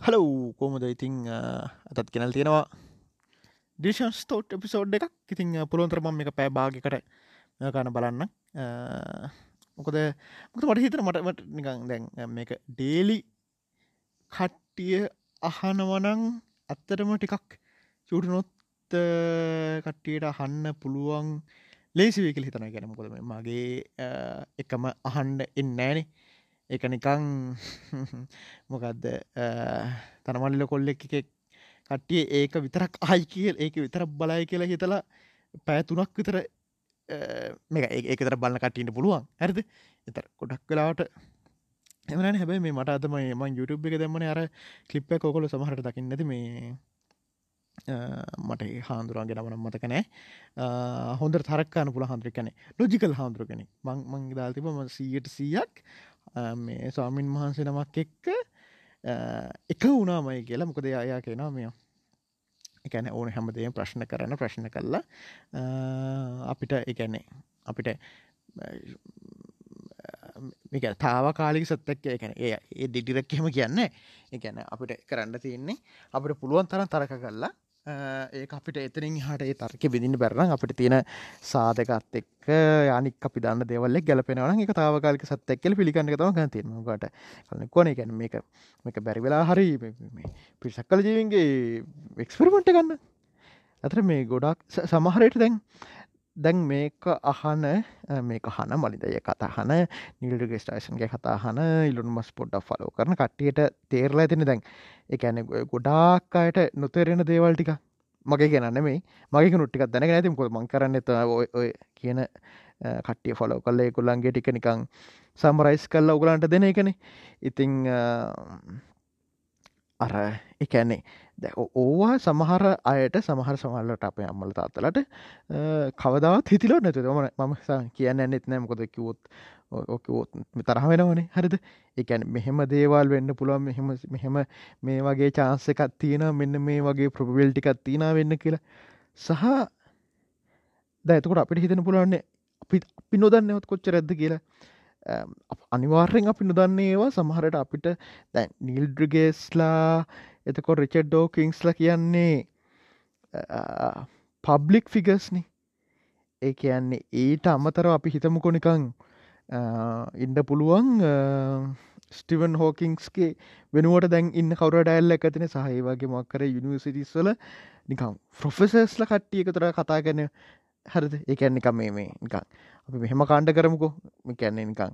Hello කෝමද ඉතිං අතත් කෙනල් තියෙනවා? ඩිෂන් ස්තෝට් episode එකක්. ඉතිං පුළොන්තරමම් එක පෑ භාගකට කන බලන්න. මොකද මොකද මට හිතන මටමට නිකං දැන් මේක ඩේලි කට්ටිය අහනවනං ඇත්තටම ටිකක් චුටනොත් කට්ටියට අහන්න පුළුවන් ලේසිවේ කියල හිතන ගැන කොදම මගේ එකම අහන්ඩ එන්නෑනෙ එක නිකං මොකක්ද තනමල්ල කොල්ල එක කට්ටිය ඒක විතරක් අයි කියල් ඒක විතර බලය කියලා හිතලා පෑ තුනක් විතර මේ ඒකතර බලන්න කටීට පුළුවන්. ඇරද එතර කොඩක් කලාවට එමන හැබයි මේ මට අතම ම YouTube එක දෙමන අර කලිප්ප කොකොල සමහට දකින්න ඇති මේ මට හාන්දුරන්ගේ නමනම් මතකනෑ හොඳ තරක්කාන පුළ හන්ද්‍රිකන ලොජිකල් හාන්දුරගෙන මං මං දාල්තිබම සීයට සීයක් මේ ස්වාමින් වහන්සේ නමක් එක්ක එක වුණාමයි කියලා. මොකද අයා කියෙනවා මෙය එකැන ඕන හැමදේ ප්‍රශ්න කරන ප්‍රශ්න කල්ලා අපිට එකැනේ අපිට මේක තාව කාලික සත්තක් එකන ඒ ඩිඩිරක්කෙම කියන්න එකැන අපිට කරන්න තියෙන්නේ අපිට පුළුවන් තරන් තරක කරලා ඒ අපිට එතනින් හට ඒ තර්ක විදින්න බැරන අපිට තියෙන සාධකත් එක් යනික් අපි දන්න දෙවල්ල ගැලපෙනවන එක තාවකාලික සත්තැක්කල පිළිගන්න තම ගතිීමකට කලන කොන ගැන මේක මේක බැරිවෙලා හරි පිරිසක් කල ජීවින්ගේ එක්ස්පරිමට ගන්න. ඇතර මේ ගොඩක් සමහරයට දැන් දැන් මේක අහන මේක හන මලිදය කතහන නිල්ඩගේ ස්ටේෂන්ගේ කතාහන ඉලුන් මස් පොඩ්ඩක් ෆලෝ කරන කට්ටියට තේරලා ඇතින දැන්. එකැන ගොඩාක් අයට නොතේරෙන දේවල් ටික. මගේ ගැනන්න මේ මගේ නුට්ටිකක් දැන ඇතිම කො මං කරන්න? ඔය කියන කට්ටිය ෆොලෝ කල්ල එකුල්ලන්ගේ ටික නිකං සම්රයිස් කල්ල උගලන්ට දෙන එකන. ඉතිං අර එකැන්නේ දැ ඕවා සමහර අයට සමහර සමල්ලට අප අම්මල තාත්තලට කවදාවත් හිතිලෝ නැතුද ම මම කියන්න ඇන්නෙත් නෑ. මොකොද කිවොත් ඕකවොත් තරහ වෙනවනේ. හරිද? එකැන මෙහෙම දේවල් වෙන්න පුළුවන්. මෙහෙම මෙහෙම මේ වගේ චාන්ස එකත් තියෙන මෙන්න මේ වගේ ප්‍රබිල්ටිකත් තියෙන වෙන්න කියලා. සහ ද ඇතකොට අපිට හිතන පුළුවන්නේ අපි අපි නොදන්නවත් කොච්ච රැද්ද කියලා. අනිවාර්යෙන් අපි නොදන්නේ ඒවා. සමහරට අපිට දැන් නිල්ඩ්‍රගේස්ලා එතකො රිචඩ් ඩෝකිංස්ල කියන්නේ පබ්ලික් ෆිගස්නි ඒ කියන්නේ ඊට අමතර අපි හිතමුකො නිකං ඉන්ඩ පුළුවන් ස්ටිවන් හෝකින්ස්ගේ වෙනුවට දැන් ඉන්න කවර ඩැල්ල ඇතින. සහහි වගේ මක්කර යුනිවසිටිස්වල නිකම් ෆ්‍රොෆෙසර්ස්ල කට්ටිය එකතර කතා ගැන හරිද? ඒකැන් නිකම් මේ මේ නිකං අපි මෙහෙම කාණ්ඩ කරමුකෝ. කැන්නේ නිකං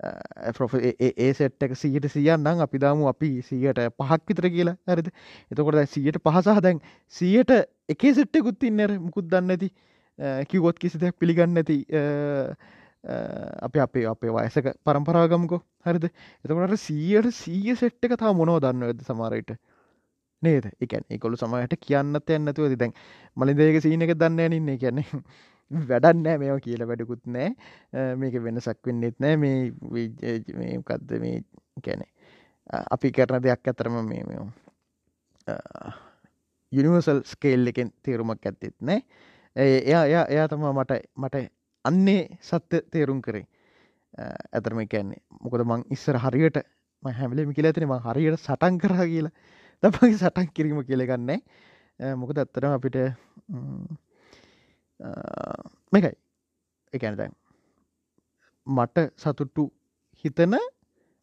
ඒ සෙට්ක සියට සියන්නම් අපි දාමු අපි සියට පහක් විතර කියලා. ඇරද එතකොට සියට පහසහ දැන් සියට එකේ සෙට්ටකුත් ඉන්නර මුකුත් දන්න ඇති කිවොත් කිසි දෙයක් පිළිගන්න ඇති අප අපේ අපේ වයසක පරම්පරාගමකෝ හරිද? එතකොට සීයට සීය සෙට්ක තා මොනෝ දන්න ඇද සමාරයට නේද? එකන් එකොළු සමයට කියන්නත් ඇන්නතුව දැන් මලින්දේක සීන එක දන්න නින්නේ කියන්නේ වැඩන්නෑ මේවා කියල වැඩකුත් නෑ. මේක වෙනසක් වෙන්නෙත් නෑ. මේ කද්ද මේ කැනෙ අපි කරන දෙයක් ඇතරම මේ මෙ යුනිවර්සල් ස්කේල් එකෙන් තේරුමක් ඇත්තෙත් නෑ. එයා එයා එයා තම මට මට අන්නේ සත්‍ය තේරුම් කරේ. ඇතරම කියන්නේ මොකද මං ඉස්සර හරියට ම හැමලම කියලා ඇතින ම හරියට සටන් කරා කියලා. තමගේ සටන් කිරීම කියලගන්නේ මොකද ඇත්තරම අපිට මේකයි. එකන දැන් මට සතුට්ටු හිතන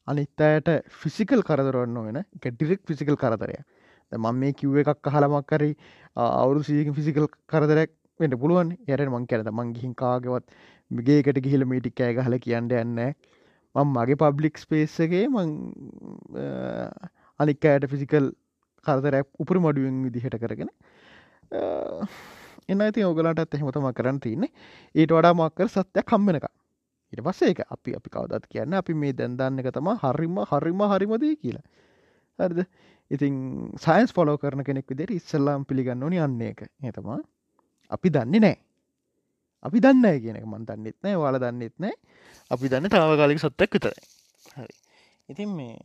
අනිත් අයට ෆිසිකල් කරදරන්න වෙන එක ඩිරෙක් ෆිසිකල් කරදරය මං මේ කිව්ව එකක් හලමක් කරි අවුරු සීක ෆිසිකල් කරදරක් වෙන්ට පුළුවන් යට මං කැනත මං ගිහින් කාගවත් ගේකට ගිහිල මීටික් කෑ හල කියන්න යන්න මං මගේ පබ්ලික් ස්පේස්සගේ මං අනික් අයට ෆිසිකල් කරදරැක් උපර මඩුවෙන් විදිහට කරගෙන එන්න ඇති ඔගලටත් එහෙමතම කරන්න තියන්නේ. ඊට වඩා මක්කර සත්‍යයක් කම්මෙනක ඉට පස්සේ එක අපි අපි කවදත් කියන්න අපි මේ දැන්දන්න එක තම හරිම හරිම හරිමදී කියලා. හරිද? ඉතින් සයින්ස් ෆොලෝ කරන කෙනෙක් විදිට ඉස්සල්ලාම් පිළිගන්න ඕනි යන්නේ එක එතමා අපි දන්නේ නෑ අපි දන්න කියන එක මන් දන්නෙත් නෑ වාල දන්නෙත් නෑ අපි දන්න තාවකාලික සත්තක් විතරයි. හරි. ඉතින් මේ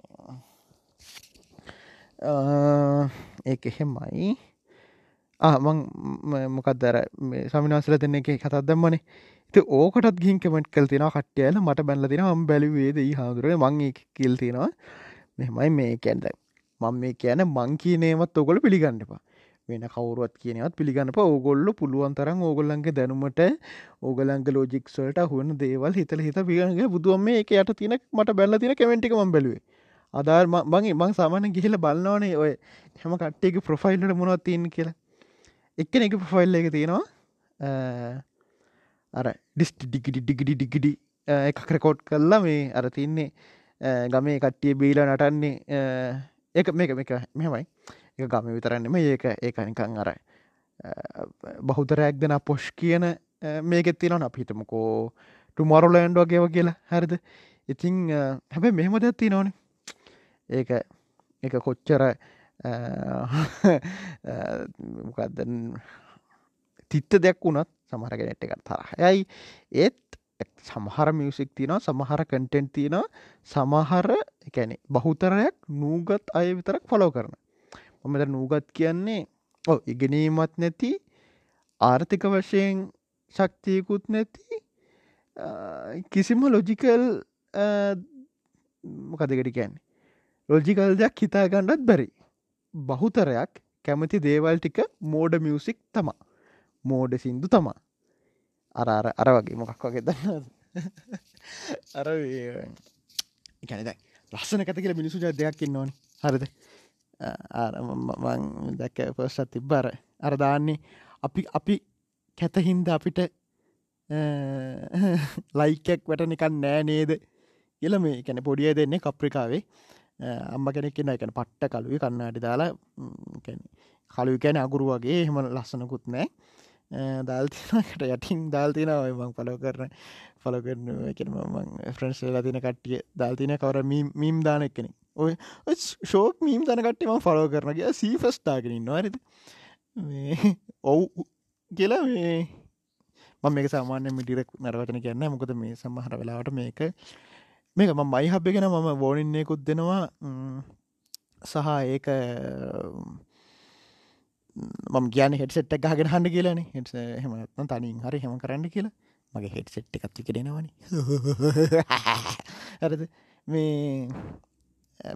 ඒක එහෙමයි. මං මොකක්දර සමිනාසල දෙන්න එක කතත් දම්මනේ. ති ඕකටත් ගින් කමෙන්ට් කල් තින කට්ටයල මට බැල්ල තින හම් බැලිවේද හාදුරුව මං කිල් තියෙනවා. මෙමයි මේ කැන්ද මං මේ කියන මං කියනේමත් ඔගොල පිළිගන්නපා වෙන කවරුවත් කියනවත් පිළිගන්නප ඕගොල්ල පුළුවන් තරම් ඕගොල්ලන්ගේ දැනුමට ඕගලංග ලෝජික්සල්ට හුවන දේවල් හිතල හිත පිගන්ගේ බුදුවම මේ එක යට තින මට බැල්ල තින කමෙන්ටික ම බැලුවේ. අදාර් මගේ මං සාමාන ගිහිල බලන්නවනේ ඔය හැම කට්ටේක ප්‍රොෆයිල්ලට මොනවත් තියන් කියලා. එක්කන එක ප්‍රොෆයිල් එක තියෙනවා. අර ඩිස්ට ඩිගිඩි ඩිගිඩි ඩිගිඩි එකක් රෙකෝඩ් කරලා මේ අර තින්නේ ගමේ කට්ටිය බීල නටන්නේ ඒක මේක මේක මෙමයි එක ගම විතරන්නෙම ඒක ඒකනිකං අර බහුතරයක් දෙන පොෂ් කියන මේකෙත් තිනන අපිටමකෝ ටුමරලෑන්ඩ් වගේව කියලා. හැරිද? ඉතිං හැබැ මෙහෙම දැත්ති නොන ඒක එක කොච්චර මොකක්ද තිත්ත දෙයක් වුණත් සමහරගෙනෙට් එකත් තරහයයි ඒත් සමහර මියසික් තින සමහර කටෙන්ට් තියෙන සමහර එකැනෙ බහුතරයක් නූගත් අය විතරක් ෆොලෝ කරන මොමද නූගත් කියන්නේ ඕ ඉගෙනීමත් නැති ආර්ථික වශයෙන් ශක්තියකුත් නැති කිසිම ලොජිකල් මොකදකට කියන්නේ? ලොජිකල් දෙයක් හිතා ගණ්ඩත් බැරි. බහුතරයක් කැමති දේවල් ටික මෝඩ මියසික් තමා. මෝඩ සින්දු තමා. අර අර අර වගේ මොකක් වගේ දන්න අර එකැනද ලස්සන කත කියල මිනිසු ජ දෙයක් ඉන්න ඕනි හරිද මං දැක්ක පස්සත් තිබ්බර අර දාන්නේ අපි අපි කැතහින්ද අපිට ලයිකැක් වැට නිකන් නෑ නේද? කියල මේ කැන පොඩිය දෙන්නේ කප්‍රිකාවේ අම්ම කෙනෙක් න්න එකන පට්ට කලුව කන්නාට දාලා කලු කැන අගුරු වගේ. එහෙම ලස්සනකුත් නෑ. දල්තිනකට යටින් දල්තිනාව මං පලෝ කරන ෆලෝ කරන එකන මං ෆ්‍රන්ස් ලතින කට්ටිය දල්තින කවර මීම් දාන එක්කෙන ඔය ෂෝක් මීම් තන කට්ටම ෆලෝ කරනගේ සීෆස්ටාගෙනින් නොරද ඔව් කියලා මේ මම මේක සාමාන්‍ය මිටිරක් නරවතන කියන්න මොකද මේ සමහර වෙලාවට මේක මේක ම මයි හබ්බගෙන මම බෝනින්නයකුත් දෙනවා. සහ ඒක මම කියන හෙටසෙට් එක ගෙන හන්න කියලන. හෙට හෙමත්න තනින් හරි හෙම කරන්න කියලා. මගේ හෙට සෙට් එකත් කරෙනවන ඇරද මේ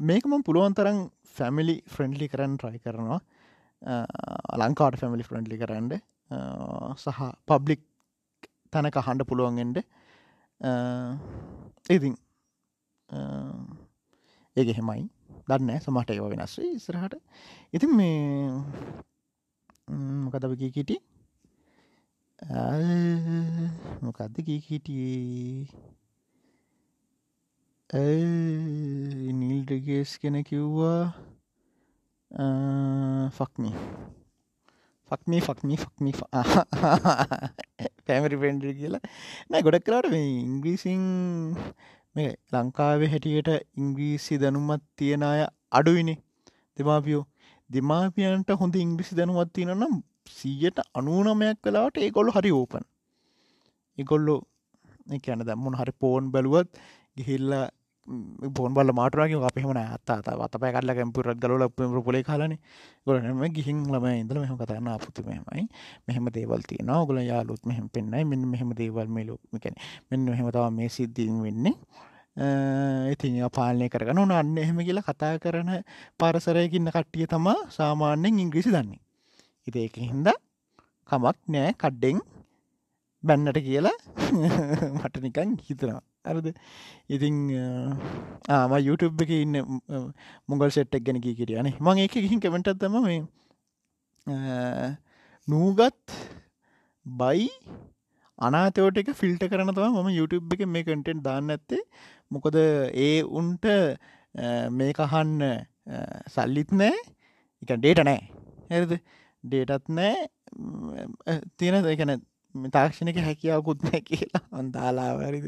මේක මම පුළුවන් තරම් ෆැමිලි ෆ්‍රෙන්ඩලි කරන්න ට්‍රයි කරනවා. ලංකාට ෆැමිලි ෆ්‍රෙන්ඩලි කරන්න. සහ පබ්ලික් තැනක හන්ඩ පුළුවන්ගෙන්ට ඉතින් ඒක හෙමයි දන්න සමට ඒව වෙනස් ඉස්රහට ඉතින් මේ මොකද අපි කීකිටි මොකක්ද කී හිටියේ නිල්ඩගේස් කෙන කිව්වා. ෆක්මි ෆක්මී ෆක්මී ෆක්මි පැමරි පෙන්ඩ කියලා. නෑ ගොඩක් කරට මේ ඉංග්‍රීසිං මේ ලංකාවේ හැටියට ඉංග්‍රීසි දැනුමත් තියෙන අය අඩුවිනි දෙමාපියෝ දෙමාපියන්ට හොඳ ඉංග්‍රිසි දැනුවත්තින නම් සීයට අනූනමයක් වෙලාට ඒගොල්ලු හරි ඕපන් එකොල්ලු කියන්න දැම්මුණ හරි පෝන් බැලුවත් ගිහිල්ල පොන් බල මාටරගේ අපහෙමන අත්තා අත පැකල්ල කැම්පුරත් ගලල පර පොලේ කාලන ගොලනම ගිහින් ලම ඉදල මෙහම කතන්න අපපුතු මෙමයි මෙහම දේවල්ති නවගල යාලුත් මෙහම පෙන්න්නයි මෙන්න මෙහම දේවල් මේලු මෙකැන මෙන්න මෙහෙමතාව මේ සිද්ධීන් වෙන්නේ. ඉතින් පාලනය කරගන ඕන. අන්න එහෙම කියලා කතා කරන පරසරයකින්න කට්ටිය තමා සාමාන්‍යෙන් ඉංග්‍රිසි දන්නේ. ඉති ඒක හින්ද කමක් නෑ. කඩ්ඩෙන් බැන්නට කියලා මට නිකන් හිතනවා. අරද ඉතිං ආම YouTube එක ඉන්න මුගල් සෙට්ටක් ගැන කිරියන මං එක ගිහින් කමෙන්ටත් තම මේ නූගත් බයි අනාතවට එක ෆිල්ට කරන තම ම YouTube එක මේ කටෙන්ට් දාන්න ඇත්තේ. මොකද ඒ උන්ට මේ කහන්න සල්ලිත් නෑ. එක ඩේට නෑ. ඇරද ඩේටත් නෑ. තියෙන එකන තාක්ෂණක හැකියාවකුත් නෑ කියලා අන්දාලාවරිද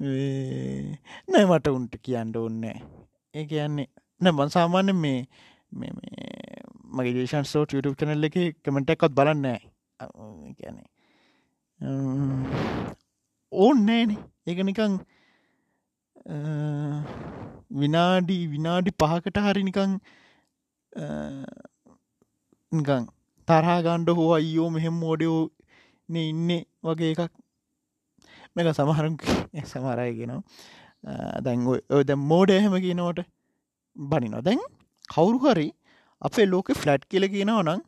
නෑ මට උන්ට කියන්න ඔන්නෑ ඒ කියන්නේ නැ මන් සාමාන්‍ය මේ මගේ දේශන් සෝ YouTube චනල්ල එක කමෙන්ට එකත් බලන්න කියන්නේ. ඕන් නෑන ඒක නිකං විනාඩි විනාඩි පහකට හරි නිකං නිකං තරහා ගණ්ඩ හෝ අයියෝ මෙහෙම මෝඩයෝ ඉන්න වගේ එකක් මේක සමහරු සමරයගෙනවා දැන් ඔය දැ මෝඩ එහෙම කියනවට බනිනවා. දැන් කවුරු හරි අපේ ලෝක ෆ්ලට් කියල කියනව නං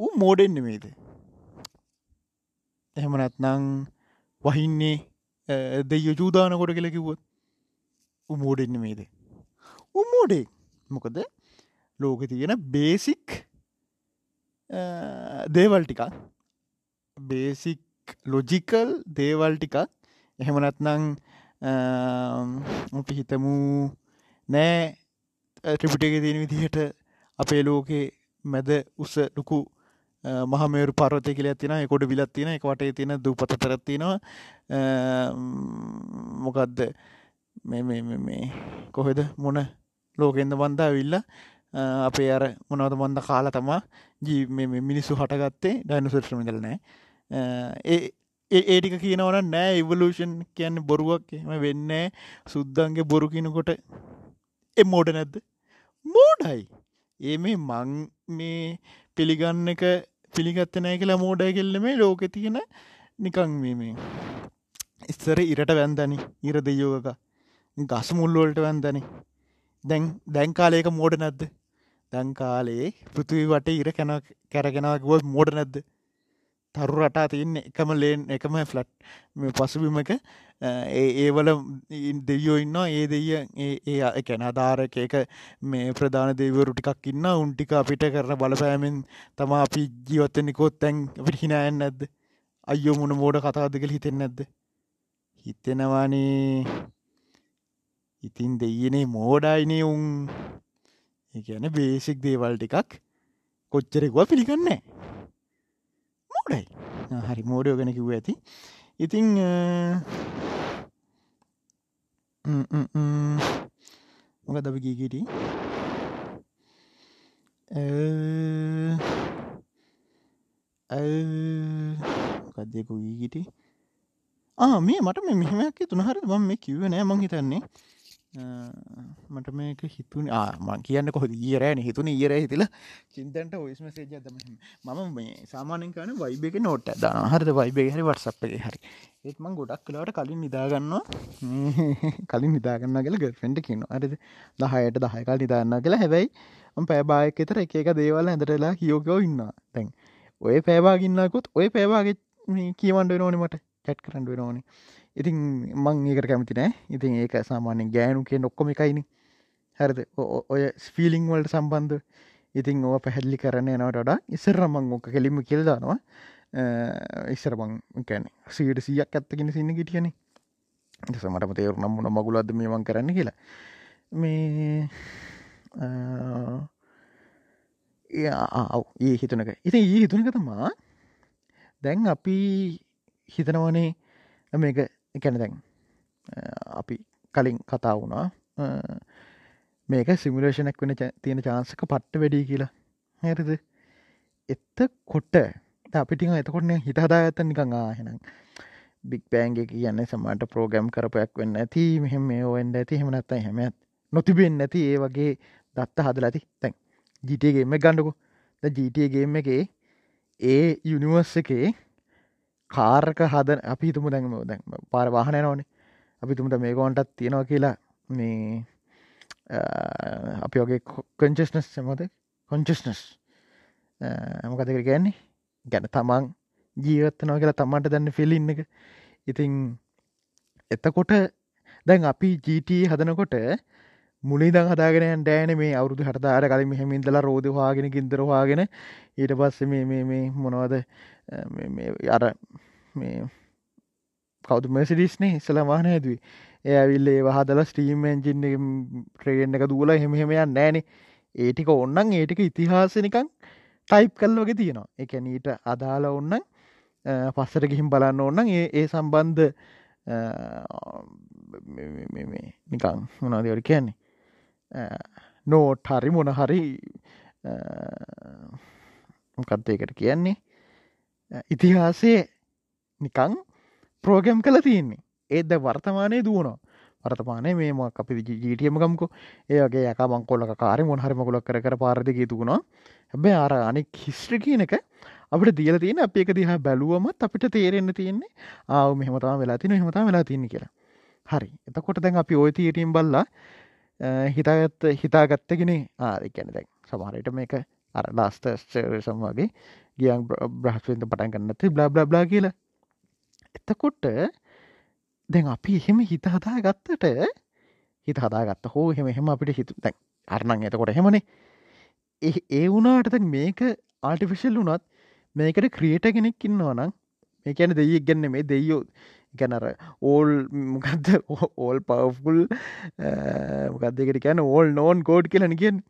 ඌ මෝඩෙන්න්න මේද එහෙම නැත්නං වහින්නේ දෙය ජූදාන කොට කියල කිව්වොත් උමෝඩෙන්න්න මේද උමෝඩේ මොකද ලෝක තියෙන බේසික් දේවල් ටිකක් බේසික් ලොජිකල් දේවල් ටිකක්. එහෙමනත්නං අපි හිතමු නෑ ත්‍රිපිටක තියෙන විදිහට අපේ ලෝකේ මැද උස ලොකු මහමේරු පරවතය කියල ඇතින එකොට බිලත් තියෙන එක වටේ තියෙන දූපත තරත්තිනවා මොකක්ද මේ කොහෙද? මොන ලෝකෙන්ද බන්ධා විල්ල අපේ අර මොනවද මන්ද කාලා තමා? ජී මිනිස්සු හටගත්තේ ඩයිනුසර්ශ්‍රමිදල නෑ. ඒ ඒටික කියනවන නෑ ඉවලූෂන් කියන්න බොරුවක්. එම වෙන්න සුද්දන්ගේ බොරු කිනකොට එ මෝඩ නැද්ද? මෝඩයි. ඒ මේ මං මේ පිළිගන්න එක පිළිගත්ත නෑ කියලා මෝඩය කෙල්ල මේ ලෝක තියෙන නිකං මේ ඉස්සර ඉරට වැන්දනි. ඉර දෙයෝක ගස මුල්ලෝල්ට වැන්දනි. දැන් දැන්කාලයක මෝඩ නැද්ද? දැන්කාලේ පෘතිවී වට ඉර කැන කැරගෙනගුව මෝඩ නැද්ද? තරු රටා තියන්න එකම ලේන් එකම ෆ්ලට්. පසුබිමක ඒවල දෙවියෝ ඉන්න ඒ දෙය ඒ එකැන අධාරක එක මේ ප්‍රධාන දෙවරු ටිකක් ඉන්න උන්ටික අපිට කරන බලපෑමෙන් තමා අපි ජීවත්තනිකොත් තැන් අපිට හිනායන්න නැද්ද? අයෝ මුණ මෝඩ කතාදකල හිතෙන් නැද්ද? හිතෙනවානේ. ඉතින් දෙයනේ මෝඩයිනේ උන්. ඒන බේසික් දේවල් ටිකක් කොච්චරෙකුව පිළිගන්නේ මෝඩයි. හරි මෝඩයෝ ගැන කිව්ව ඇති. ඉතිං මොක දබ ගීගීට කදයකු ගීගිට මේ මට මෙහෙමයක් තුනහර බම් මේ කිව්ව නෑ මං හිතන්නේ. මට මේක හිතුන. ආම කියන්න කොහොද ඒරෑන හිතුන ඒර හිතිල චින්තන්ට ඔයිස්ම සේජ දම මම මේ සාමානෙන් කන වයිබක නෝට දාන හරද? වයිබේ හරි වටසප්ගේ හරි. ඒත්මං ගොඩක් කලාට කලින් නිදාගන්නවා. කලින් නිදාගන්න කියල ගෆෙන්ට කියන අරද දහයට දහයකල් නිදාන්න කියලා. හැබැයි පෑබායක් එතර එක එක දේවල් ඇඳටලා කියෝකෝ ඉන්න තැන් ඔය පෑවාගන්නකුත් ඔය පෑවාගේ කියවන්ඩ නෝනි මට. කැට් කරන්න වෙනෝනේ ඉතින් මං ඒකට කැමති නෑ. ඉතින් ඒක සාමාන්‍යෙන් ගෑනු කිය නොක්කොම එකයිනි. හැරද? ඔය ස්ෆිලිං වලට සම්බන්ධ. ඉතින් ඕ පැහැදිලි කරන්න යනවට වඩා ඉස්සර මං ඕක කෙලිම කෙල්දානවා ඉස්සර බං කැන සීට සියක් ඇත්තගෙන සින්න ගිටියන. සමටම තේරු නම් මොන මගුලද මේමන් කරන්න කියලා. මේ ඒ හිතුනක ඉතින් ඒ හිතුනක තමා දැන් අපි හිතනවනේ මේක එකැන දැන් අපි කලින් කතා වුණා මේක සිමිලේෂනක් වෙන තියෙන චාන්සක පට්ට වැඩී කියලා. හැරිද? එත්ත කොට්ට අපිටි එතකොටන හිතහදා ඇත නිකං ආහෙනම් බික් පෑන්ගේ කියන්න සමට ප්‍රෝග්‍රම් කරපයක් වෙන්න ඇති මෙහෙම මේ ඔෙන්ඩ ඇති හෙමනත්ත හැම නොතිබෙන් නැති ඒ වගේ දත්ත හදල ඇති. තැන් ජිටගේම ගණ්ඩකු ජීටගේම එකේ ඒ යුනිවර්ස් එකේ කාර්ක හද අපි තුම දැන්ම දැන් පාර වාහනය නොනේ අපි තුමට මේකෝන්ටත් තියෙනවා කියලා මේ අපි වගේ කොංචස්නස් සමද කොංචස්නස් මොකදකර ගැන්නේ ගැන තමන් ජීවත්තනෝ කියලා තමන්ට දැන්න ෆිලින්න එක. ඉතිං එතකොට දැන් අපි ජීට හදනකොට මුලිදං හදාගෙන ඩෑන මේ අවුදු හටදාර කලින් මෙහමින්දලා රෝධවාගෙන ගින්දරවාගෙන ඊට පස්ස මේ මේ මොනවද? අර මේ කවතු මසිඩිස්නේ ඉස්සල වාහන ඇදවී ඒ ඇවිල්ල ඒ වහදල ස්ටීම් එන්ජින් ට්‍රේන් එක දුවල හෙමහෙමයන් නෑනේ ඒටික ඔන්නන් ඒටික ඉතිහාසනිකං ටයිප් කල් වගේ තියෙනවා. එකනීට අදාල ඔන්නන් පස්සට ගිහිම් බලන්න ඕන්න ඒ ඒ සම්බන්ධ නිකං මොනාදවට කියන්නේ? නෝට් හරි මොන හරි මොකක්දයකට කියන්නේ? ඉතිහාසය නිකං ප්‍රෝගම් කළ තියෙන්නේ. ඒද වර්තමානය දුවනවා. වර්තමානය මේම අපි ජීටියමකම්කු ඒගේ යක මංකොල්ල කාරය මොන් හරි මකුලක් කර කර පාරදිගේ තුුණා හැබැ අර අනෙක් හිස්ට්‍රි කියන එක අපට දියල තියෙන අප එක දිහා බැලුවමත් අපිට තේරෙන්න තියෙන්නේ ආව මෙහමතා වෙලා තින හමතා වෙලා තින්න කියලා. හරි. එතකොට දැන් අපි ඔය තීරීම් බල්ලා හිතාගත්ත හිතාගත්තගෙන ආරකැන දැන් සමහරයට මේක අර ලාස්ටර්සම් වගේ ගියන් බ්‍රහස්වෙන්ත පටන් ගන්නත බ්ලා බ්ලා බ්ලා කියලා. එතකොට දැන් අපි එහෙම හිත හදා ගත්තට හිත හදාගත්ත හෝ එහෙම එහෙම අපිට හිතු දැන් අරණං එතකොට හෙමනේ ඒ වුණාට මේක ආටිෆිශල් වුනත් මේකට ක්‍රියට කෙනෙක් ඉන්නවනම් මේ කියන දෙයක් ගැන්න මේ දෙයෝ ගැනර ඕල් මොකක්ද ඕල් පවෆුල් මොකක්දකට කියන ඕල් නෝන් කෝඩ් කියලන කියෙන්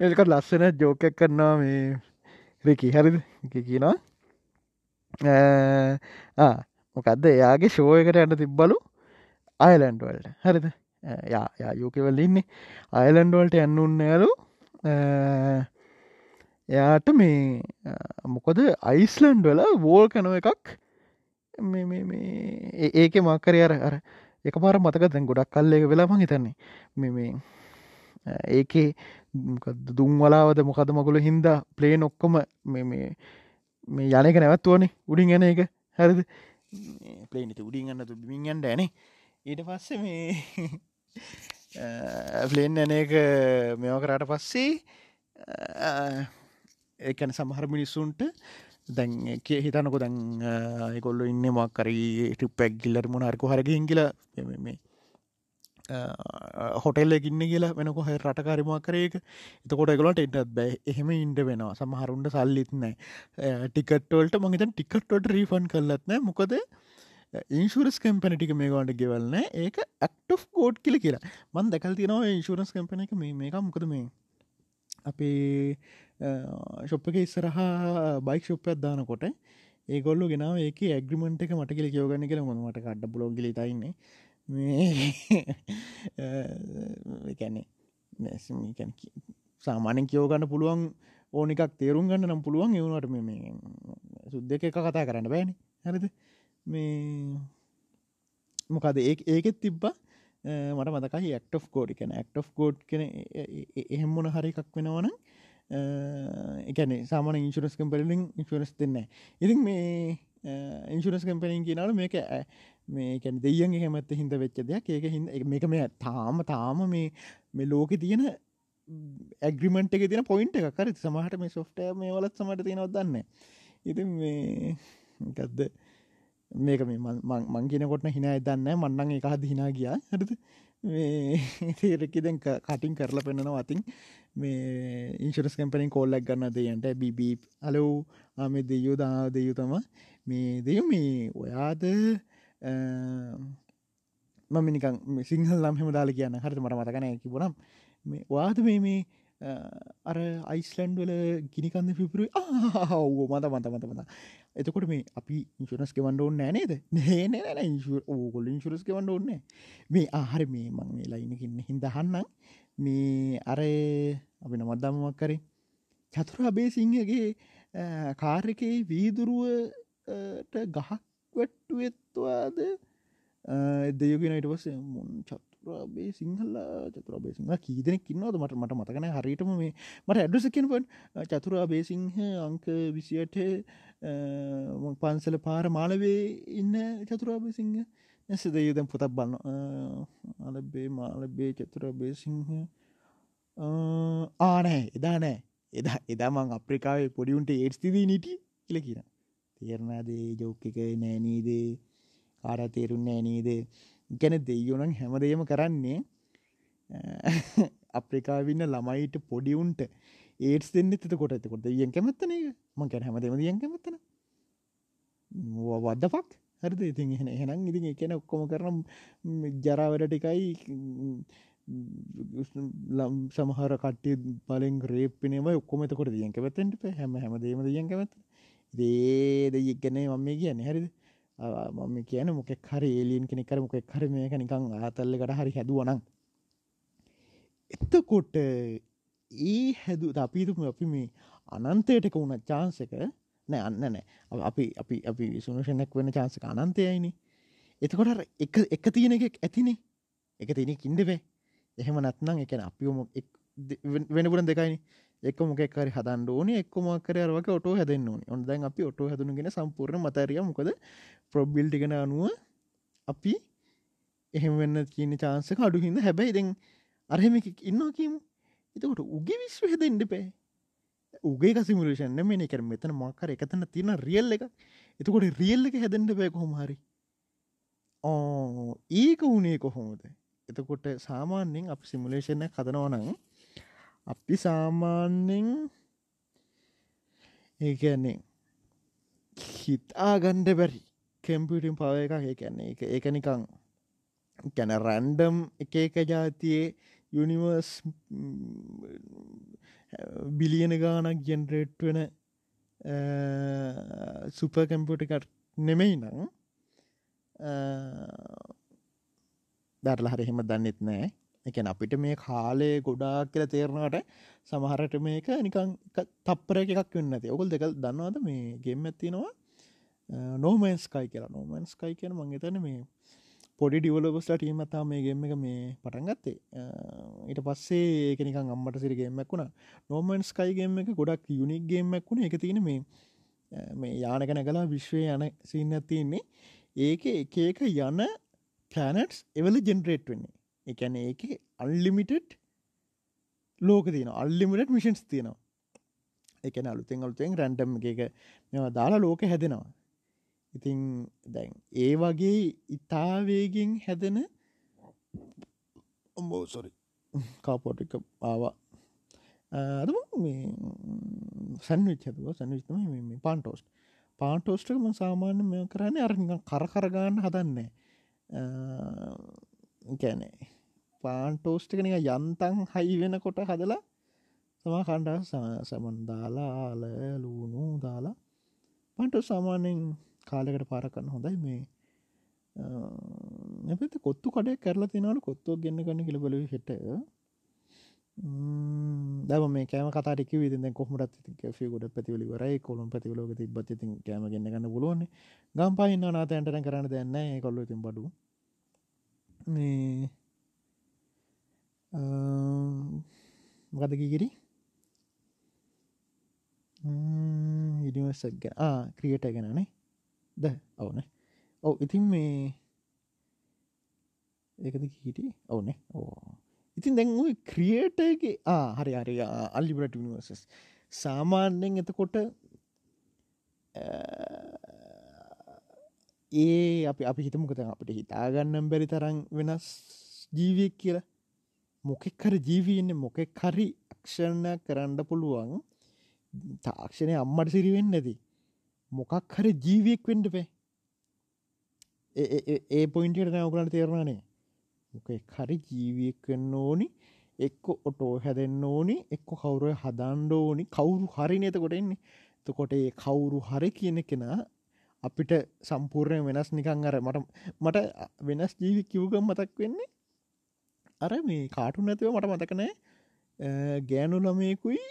එකට ලස්සන ජෝකයක් කරන්නවා මේ රකි හරිද? කියනවා. මොකක්ද එයාගේ ශෝයකට ඇන්න තිබ්බලු අයිලන්ඩ්වල්ට හරිද? යා යා යෝකවල් ඉන්නේ. අයිලන්ඩ්වල්ට යන්නුන්න යාලු එයාට මේ මොකොද අයිස්ලන්ඩ් වල වෝල් කනව එකක් ඒක මක්කරය අර අර එක පාර මතක දැන් ගොඩක් කල්ලක වෙලාම හිතන්නේ. මේ ඒකේ දුම් වලාවද මොකද මකුල හින්දා? ප්ලේන් ඔක්කොම මේ යනක නැවත්වනේ උඩින් ගැන එක. හැරද? ප්ලේනිත උඩින් ගන්න බිමින්ගන්ඩ ඇනේ ඊට පස්සේ මේ ප්ලේන් ඇන එක මෙව කරට පස්සේ ඒකැන සමහර මිනිස්සුන්ට දැන් කිය හිතනකො දැන් එකොල්ල ඉන්න මක්කරී ටිප්පැක් ගිල්ලට මොනහරකු හරගින් කියල මේ හොටෙල්ල ඉන්න කියලා වෙනක හ රටකාරමක් කරේක එතකොට ගලට එටත් බෑ. එහෙම ඉන්ඩ වෙනවා. සමහරුන්ට සල්ලිත්නෑ ටිකට්වල්ට මගේතන් ටිකට්වට රීෆන් කරලත්නෑ මොකද ඉන්ශරස් කම්පනටික මේවාට ගෙවල්න ඒක ඇක්ට් කෝඩ් කියල කියලා. මන් දැකල් තිනවා ඉන්ශරස් කම්පන එක මේ මේක මොකද මේ අපේ ශොප්පක ඉස්සරහා බයික් ශොප්පයක් දානකොට ඒගොල්ලු ගෙනාව ඒක ඇග්‍රිමෙන්ට් එක මට කියල කියෝගන්න කියල මොනමට කඩ බ්ලොග් ලිතයින්නේ මේකැනේ සාමානෙන් කියෝගන්න පුළුවන් ඕනිකක් තේරුම් ගන්න නම් පුළුවන් එවුණට මේ සුද්ද එක කතා කරන්න බෑනි. හරිද? මේ මොකද ඒ ඒකෙත් තිබ්බා මට මතකයි ක්ට් කෝඩ් කන ක්ට් කෝඩ් කන එහෙම මොන හරි එකක් වෙනවන එකන සාමන ඉන්ශරස් කම්පලින් ඉන්ශරස් දෙන්න ඉතින් මේ ඉන්ශරස් කම්පලින් කියනවල මේක මේකැන දෙයන් හෙමත් හිද වෙච්ච දෙයක්. ඒක හිද මේක මේ තාම තාම මේ මේ ලෝකෙ තියෙන ඇග්‍රිමෙන්ට් එක තින පොයින්ට එකක්. කර සමහට මේ සොෆ්ටය මේ වලත් සමට තියෙනවත් දන්න ඉතින් මේ ගත්ද මේක මේ මං කියනකොට හිනා දන්න මන්නන් එක හද හිනා ගියා. හරද? තේරෙකි දැන් කටින් කරලා පෙන්න්නනවා අතින් මේ ඉන්ශරස් කම්පනින් කෝල්ලක් ගන්න දෙයන්ට බිබී අලව් ආම දෙයෝ දා දෙයු තම මේ දෙය මේ ඔයාද මමිනිකං සිංහල් නම් හෙම දාල කියන්න. හරි මට මතකන කිබුණම් මේ වාද මේ මේ අර අයිස්ලන්ඩ් වල ගිනිකන්න පිපුරු ආහෝ මත මත මත මත එතකොට මේ අපි ඉන්ශුරස් ගෙවන්ඩ ඕන්න නේද? නෑ ඕගොල ඉන්ශුරස් ගෙවන්ඩ ඕන්න මේ ආහර මේ මං වෙලා ඉන්නකින්න හිදහන්න මේ අර අපි නමත්දමමක් කරේ. චතුර අබේ සිංහගේ කාර්යකේ වීදුරුවට ගහක් වැට්ටුවෙත්වාද දෙයගෙනට පස මුන් චත් චතුරාබේ සිංහල චතුරාබේ සිංහ කීදනෙක් ඉන්නවද? මට මට මතකන හරිටම මේ මට ඇඩුසකෙනපන් චතුරාබේ සිංහ අංක විසියට පන්සල පාර මාලවේ ඉන්න චතුරාබේ සිංහ. ඇසද යුදැම් පොතක් බන්න අලබේ මාලබේ චතුරාබේ සිංහ. ආනෑ එදා නෑ. එදා එදාමං අප්‍රිකාවේ පොඩිුන්ට ඒට්ස්තිදී නිටි කියල කියන තේරණාදේ? ජෝක එක නෑනීදේ කාර තේරුන්නේ නීදේ? ගැන දෙයෝනන් හැමදේම කරන්නේ අප්‍රිකාවින්න ළමයිට පොඩිවුන්ට ඒටස් දෙන්න එත කොට ඇතකොට දෙයෙන් කැමත්තන ම කැන හැමදේම දියන් කැමත්තන. වදපක් හරිද? ඉතින් එහෙන එහෙනම් ඉතින් එකන ඔක්කොම කරන ජරාවැඩ ටිකයි ලම් සමහර කට්ටි බලෙන් රේප්පිනම ඔක්කොම එතකොට දියන් කැවත්තෙන්ට හැම හැමදේම දියන් කැවත්ත දේ දෙයක් ගැන මම කියන්න. හරිද? මම කියන මොකෙක් හරි ඒලියන් කෙනෙ කර මොකෙක් හරි මේක නිකං ආතල්ලකට හරි හැදුවනං එත්තකොට ඒ හැදු අපිතුම අපි මේ අනන්තයටක වුණ චාන්සක නෑ අන්න නෑ. අපි අපි අපි සුනෂණක් වෙන චාන්සක අනන්තයයිනි එතකොට එක එක තියෙන එකක් ඇතිනේ. එක තිනෙ ඉන්ඩබේ එහෙම නැත්නම් එකන අපිම වෙනපුරන් දෙකයිනි. එක මොකෙක්කරි හදන්න ඕනේ එක්කොමක්කර අරවක ඔටෝ හැදන්න ඕනේ. ඔොන් දැන් අපි ඔටෝ හැදනුගෙන සම්පූර්ණ මතරිය මොකද? ප්‍රොබ්බිල්ටිගෙන අනුව අපි එහෙම වෙන්න කියන චාන්සක අඩු හිද හැබැයි දෙන් අරහෙම ඉන්නවා කියමු. එතකොට උගේ විශ්ව හැදෙන්ඩ පෑ උගේ කසිමුලේෂන් මේ කර මෙතන මක්කර එකතන තියෙන රියල් එක එතකොට රියල් එක හැදෙන්ට පෑ කොහොම හරි. ඕ ඒක වනේ කොහොමද? එතකොට සාමාන්‍යෙන් අප සිමුලේෂණ කදනවනං අපි සාමාන්‍යෙන් ඒකන්නේ හිතා ගණ්ඩ බැරි කෙම්පිටිම් පව එක ඒකන්නේ එක ඒක නිකං කැන රැන්ඩම් එක එක ජාතියේ යුනිවර්ස් බිලියන ගානක් ජෙන්රේට් වෙන සුප කැම්පිටිකට නෙමෙයි නං දරල හරි එහෙම දන්නෙත් නෑ. එකන අපිට මේ කාලේ ගොඩාක් කියල තේරණට සමහරට මේක නිකං තප්පර එකක් වන්න ඇති ඔකුල් දෙකල් දන්නවාද? මේ ගෙම් ඇතිනවා නෝමන්ස්කයි කියලා. නෝමන්ස්කයි කියන මංගේතන මේ පොඩි ඩිවලබස්ලා ටීමතා මේ ගෙම එක මේ පටන්ගත්තේ ඊට පස්සේ ඒකනිකන් අම්මට සිරිගේමක් වුණ. නෝමන්ස්කයිගේම එක ගොඩක් යුනික්ගේමක් වුණ. එක තියෙන මේ මේ යානකැන කලා විශ්වය යන සින්න ඇතින්නේ ඒක එක එක යන කෑනට්ස් එවල ජෙනරේට් වෙන්නේ. එකැන ඒක අල්ලිමිටඩ් ලෝක තියන අල්ලිමිට මිෂන්ස් තියෙනවා. එකන අලුතෙන් අලුතෙන් රැන්ටම් එක මෙවා දාලා ලෝක හැදෙනවා. ඉතිං දැන් ඒ වගේ ඉතාවේගෙන් හැදෙන ඔම්බෝ සොරි කාපෝටික ආවා. අදම මේ සැන්විච් හැතුව සැනිවිතම මේ පාන්ටෝස්ට පාන්ටෝස්ටකම සාමාන්‍ය මෙ කරන්නේ අරනික කරකරගන්න හදන්නේ කැනේ පාන්ටෝස්ටික නික යන්තන් හයි වෙන කොට හදලා සම කණ්ඩ සමන් දාලා ආල ලූුණු දාලා පන්ට සාමාන්‍යෙන් කාලෙකට පාරකන්න හොඳයි. මේ එපත කොත්තු කඩේ කරලා තිනවලු කොත්තුව ගන්න ගන්න කිලබල හෙට. දම මේ කෑම කතාටක විද කොහමට ි ගොඩ පැතිවලිවරයි කොළුම් පැතිවලෝක තිබත් ති කෑම ගන්න ගන්න පුලුවන් ගම් පයින්න නාතයන්ටන කරන්න දෙන්න කොල්ල තින් බඩු මේ මොකද කිකිරි? ඉඩිමසක් ගැන. ක්‍රියට ගැනනේ ද ඔවුන ඔව ඉතින් මේ ඒකද හිටි ඔවුනේ ඕ ඉතින් දැන් ඔයි ක්‍රියටගේ හරි හරි අල්ලිබරට නිවර්සස් සාමාන්‍යෙන් එතකොට ඒ අපි අපි හිතමකත අපට හිතාගන්නම් බැරි තරම් වෙනස් ජීවියක් කියලා. මොකෙක් හරි ජීවීන්න මොකෙක් හරි අක්ෂණයක් කරන්න පුළුවන්. තාක්ෂණය අම්මට සිරිවෙන්න ඇති මොකක් හරි ජීවියෙක් වෙන්ඩ පේ ඒ පොයින්ටට නෑවකලට තේරවානේ මොක හරි ජීවියෙක් වෙන්න ඕනි එක්ක ඔටෝ හැදෙන්න්න ඕනි එක්ක කවුරුව හදන්ඩ ඕනි. කවුරු හරි නත කොටෙන්නේ තකොට ඒ කවුරු හරි කියන කෙනා අපිට සම්පූර්ණය වෙනස් නිකං අර මට මට වෙනස් ජීවි කිව්ගම් මතක් වෙන්නේ අර මේ කාටු නැතිව මට මතකනෑ ගෑනු ළමයකුයි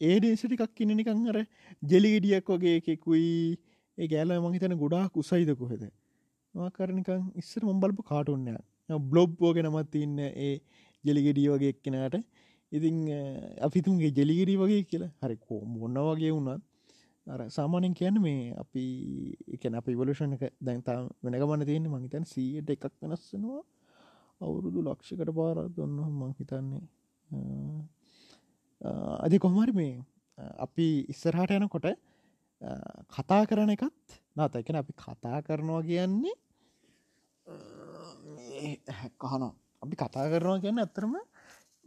ඒඩේසි ටිකක් කියන නිකං අර ජෙලිගෙඩියක් වගේ එකෙකුයි. ඒ ගෑල මහිතන ගොඩාක් උසයිද කොහෙද? මාකරනිකං ඉස්සර මොම්බලපු කාටුන්නයක් බ්ලොබ්බෝග නමත් ඉන්න ඒ ජෙලිගෙඩිය වගේ එක්කෙනට. ඉතිං අපිතුන්ගේ ජෙලිගෙඩි වගේ කියලා. හරි කෝ මොන්න වගේ වුණත් අර සාමානෙන් කියන්න මේ අපි එකන අප ඉවලෂණ එක දැන්තා වෙනගමන තියෙන මහිතන් සීයට එකක් වෙනස්සෙනවා අවුරුදු ලක්ෂකට පාරත් ඔන්න මං හිතන්නේ. අධි කොහමරි මේ අපි ඉස්සරහට යනකොට කතා කරන එකත් නාත එකන අපි කතා කරනවා කියන්නේ කහනවා අපි කතා කරනවා කියන්න ඇත්තරම